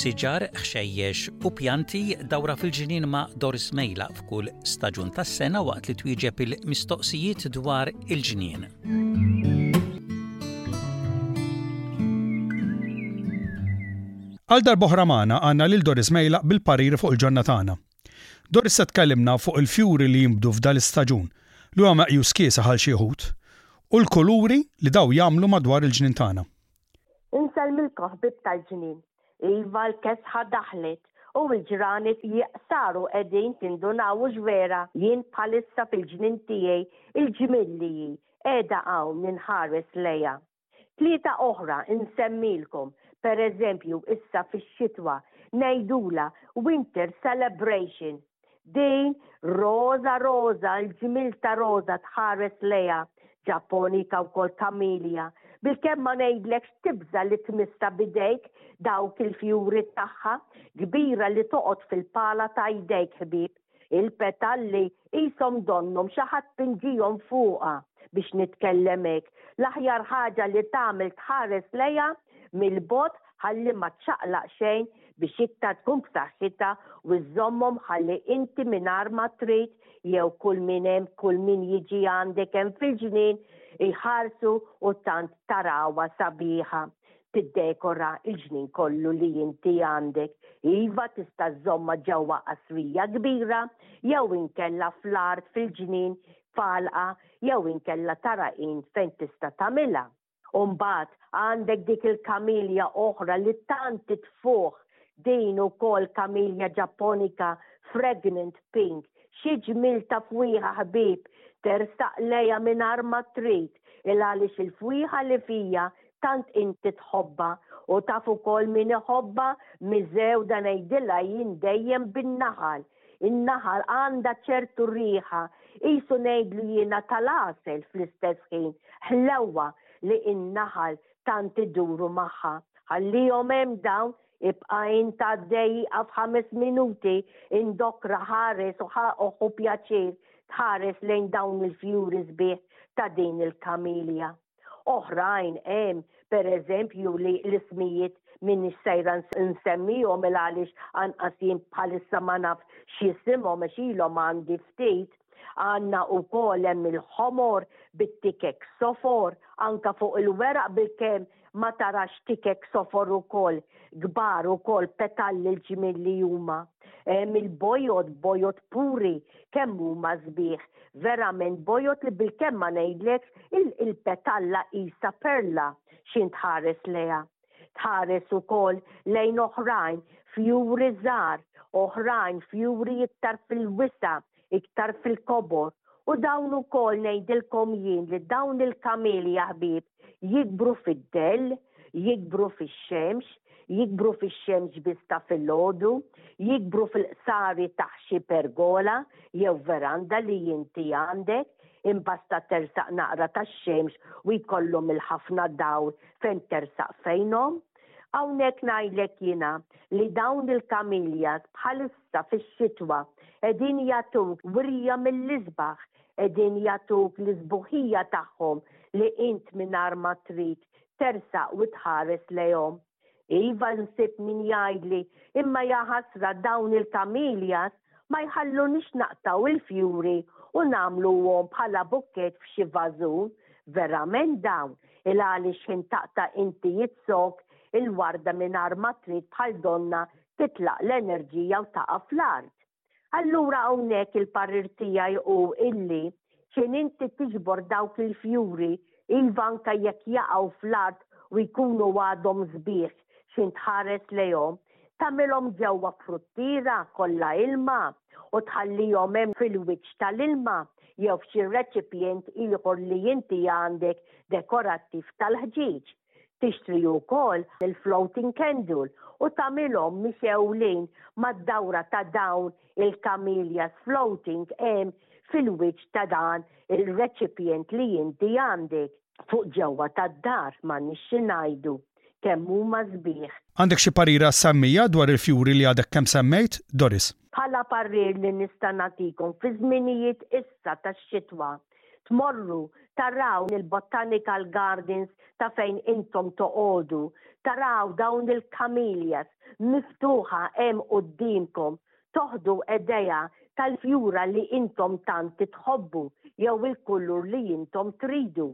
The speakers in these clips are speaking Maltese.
Siġar, ħxejjex u pjanti dawra fil-ġinien ma' Doris Mejla f'kull staġun tas-sena waqt li twieġeb il-mistoqsijiet dwar il-ġnien. Għal darboħra magħna għandna lil Doris Mejla bil-parir fuq il-ġonna tagħna. Dwar issa tkellimna fuq il-fjuri li jinbdu f'dan l-istaġun, li huwa meqjus kiesaħ għal xi wħud, u l-kuluri li dawn jagħmlu madwar il-ġnien tagħna. Insellmilkom ħbieb tal-ġnien. Iva l-kesħa daħlet u l-ġranet saru qegħdin tindunaw hux vera? Jien bħalissa fil-ġnien tiegħi l-ġmiel li hi qiegħda hawn ninħares lejha. Tlieta oħra insemmilkom, per eżempju issa fix-xitwa ngħidulha winter celebration. Din roża roża l-ġmiel ta' roża tħares lejha, Ġapponika wkoll camellia, bilkemm ma ngħidlekx tibża' li tmissha b'idejk dawk il-fjuri tagħha, kbira li toqgħod fil-pala ta' jdejk ħbieb. Il-petalli qishom donnhom xi ħadd pinġihom fuqha biex nitkellem hekk. L-aħjar ħaġa li tagħmel tħares lejha mill-bogħod ħalli ma ċċaqlaq xejn biex iktar tkun b'saħħitha u żżommhom ħalli inti mingħajr ma trid jew kull min hemm kull min jiġi għandek hemm fil-ġnien iħarsu u tant tarawha sabiħa. tiddekora l-ġnien kollu li inti għandek. Iva tista' żżommha ġewwa qasrija kbira jew inkella fl-art fil-ġnien f'għalqa jew inkella tara int fejn tista' tagħmilha. U mbagħad għandek dik il-kamilja oħra li tant titfuh, din ukoll kamilja Ġapponika fragrant pink, xi ġmiel ta' fwieħa ħbieb, tersaq lejha mingħajr ma trid, il għaliex il-fwieħa li fiha tant inti tħobba u taf ukoll min iħobba miżew dan ngħidilha jien dejjem bin-naħal. In-naħal għandha ċertu riħa, qisu ngħidlu jiena tal-għasel fl-istess ħin, ħlewwa li in-naħal tant iduru magħha. Ħallihom hemm dawn, ibqa' int għaddej ieqaf ħames minuti, indokra ħares u ħu pjaċir tħares lejn dawn il-fjuri sbieħ ta' din il-kamilja. Oħrajn hemm pereżempju li l-ismijiet minn sejra nsemmihom il għaliex anqas jien bħalissa ma naf x'jisimhom għax ilhom għandi ftit. Għandna wkoll hemm il-ħomor bit-tikek sofor, anka fuq il-weraq bil-kemm ma tarax tikek sofor ukoll, kbar ukoll petalli l-ġmiel li huma. Hemm il-bojod, bojod puri, kemm huma sbieħ, verament bojod li bilkemm ma ngħidlekx il-petalla qisha perla x'int tħares lejha. Tħares ukoll lejn oħrajn fjuri żgħar, oħrajn fjuri iktar fil-wisa', iktar fil-kobor, u dawn ukoll ngħidilkom jien li dawn il-kamelja ħbieb Jikbru fid-dell, jikbru fix-xemx, jikbru fix-xemx biss ta' filgħodu, jikbru fil-qsari ta' xi pergola jew veranda li inti għandek, imbasta tersaq naqra tax-xemx u jkollhom il-ħafna dawl fejn tersaq fejnhom. Hawnhekk ngħidlek jiena li dawn il-kamiljas bħalissa fix-xitwa qegħdin jagħtuk wirja mill-isbaħ qegħdin jagħtuk l-isbuħija tagħhom li int mingħajr ma trid tersaq u tħares lejhom. Iva nsib min jgħidli imma jaħasra dawn il-kamiljas ma jħallunix naqtgħu il-fjuri u nagħmluhom bħala bukkett f'xi vażun, verament dawn il għaliex ħin taqta' inti jizzok il-warda mingħajr ma trid bħal donnha titlaq l-enerġija u taqa' fl-art. Allura hawnhekk il-parir tiegħi hu illi xejn inti tiġbor dawk il-fjuri iva anke jekk jaqgħu fl-art u jkunu għadhom sbieħ xejn tħares lejhom, tagħmilhom ġewwa fruttiera kollha ilma u tħallihom hemm fil-wiċċ tal-ilma jew f'xi reċipjent ieħor li inti għandek dekorattiv tal-ħġieġ. Tixtri wkoll il-floating candle u tagħmilhom mixewlin mad-dawra ta' dawn il-camellias floating hemm fil-wiċċ ta' dan ir-recipient li inti għandek. Fuq ġewwa tad-dar m'għandniex xi ngħidu, kemm huma sbieħ. Għandek xi parir għas-sammija dwar il-fjuri li għadek kemm semmejt, Doris? Bħala parir li nista' nagħtikom fi żminijiet issa tax-xitwa Tmorru, taraw il-botanical gardens ta' fejn intom toqogħdu, taraw dawn il-camellias miftuħa hemm quddiemkom, toħdu idea tal-fjura li intom tant tħobbu jew il-kulur li intom tridu.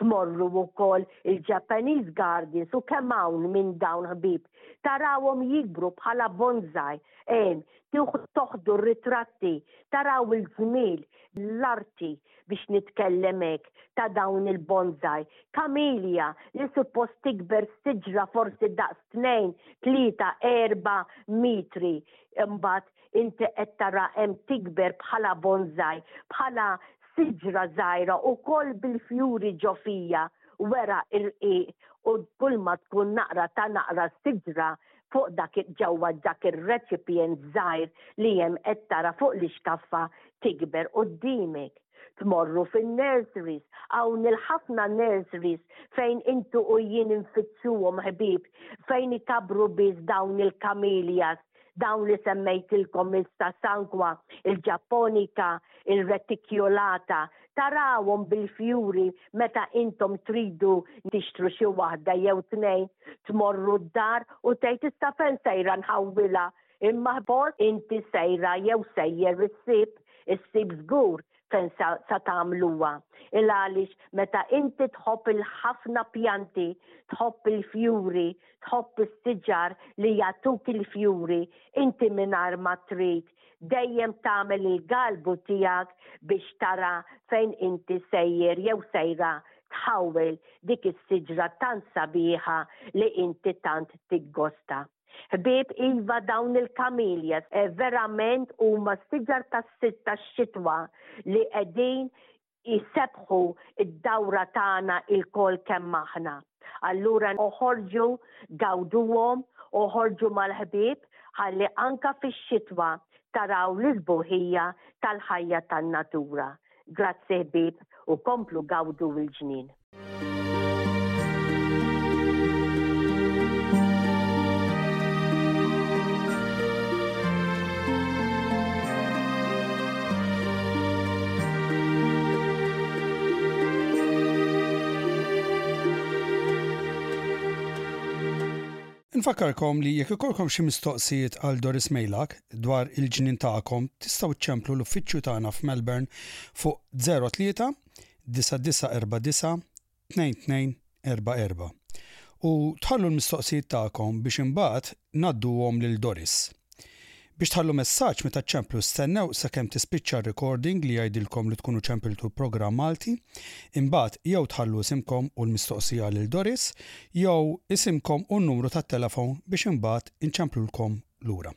Tmorru wkoll il-Japanese gardens u kemm hawn minn dawn ħbieb, tarawhom jikbru bħala bonsai hemm tieħu toħdu r-ritratti, taraw il-ġmiel, l-arti biex nitkellem hekk ta' dawn il-bonsai, kamilja li suppost tikber siġra forsi daqs tnejn, tlieta, erba' metri, imbagħad inti qed tara hemm tikber bħala bonsai, bħala siġra żgħira wkoll bil-fjuri ġo fija, wera irqiq u kulma tkun naqra ta' naqra siġra fuq dak ġewwa dak ir-reċipjent żgħir li hemm qed tara fuq l-ixkaffa tikber quddiemek. Tmorru fin-nurseries, hawn il-ħafna nurseries fejn intu u jien infittxuhom ħbieb, fejn ikabru biss dawn il-camellias, dawn li semmejtilkom issa sanqua, il-japonica, il-reticulata, tarawhom bil-fjuri meta intom tridu tixtru xi waħda jew tnejn, tmorru d-dar u tgħid issa fejn sejra nħawwilha, imma ħbor inti sejra jew sejjer issib, issib żgur fejn sa, sa tagħmluha. Il għaliex meta inti tħobb il-ħafna pjanti, tħobb il-fjuri, tħobb is-siġar li jagħtuk il-fjuri, inti mingħajr ma trid Dejjem tagħmel il-galbu tiegħek biex tara fejn inti sejjer jew sejra tħawwel dik is-siġra tant sabiħa li inti tant tiggosta. Ħbieb, iva dawn il-camellias verament huma s-siġar tas-sitt tax-xitwa li qegħdin jsebbħu d-dawra tagħna lkoll kemm aħna. Allura oħorġu, gawduhom, oħorġu mal-ħbieb ħalli anke fix-xitwa taraw l-isbuħija tal-ħajja tan-natura. Grazzi ħbieb u komplu gawdu l-ġnien. Infakkarkom li jekk ikolkom xi mistoqsijiet għal Doris Mejlak dwar il-ġnien tagħkom tistgħu ċċemplu l-uffiċċju tagħna f'Melbourne fuq 03 9949 2244 u tħallu l-mistoqsijiet tagħkom biex imbagħad ngħadduhom lil Doris. Biex tħallu messaġġ meta ċċemplu stennew sakemm tispiċċa r-recording li jgħidilkom li tkunu ċempiltu programm Malti, imbagħad jew tħallu isimkom u l-mistoqsija lil Doris, jew isimkom u n-numru tat-telefon biex imbagħad inċemplulkom lura.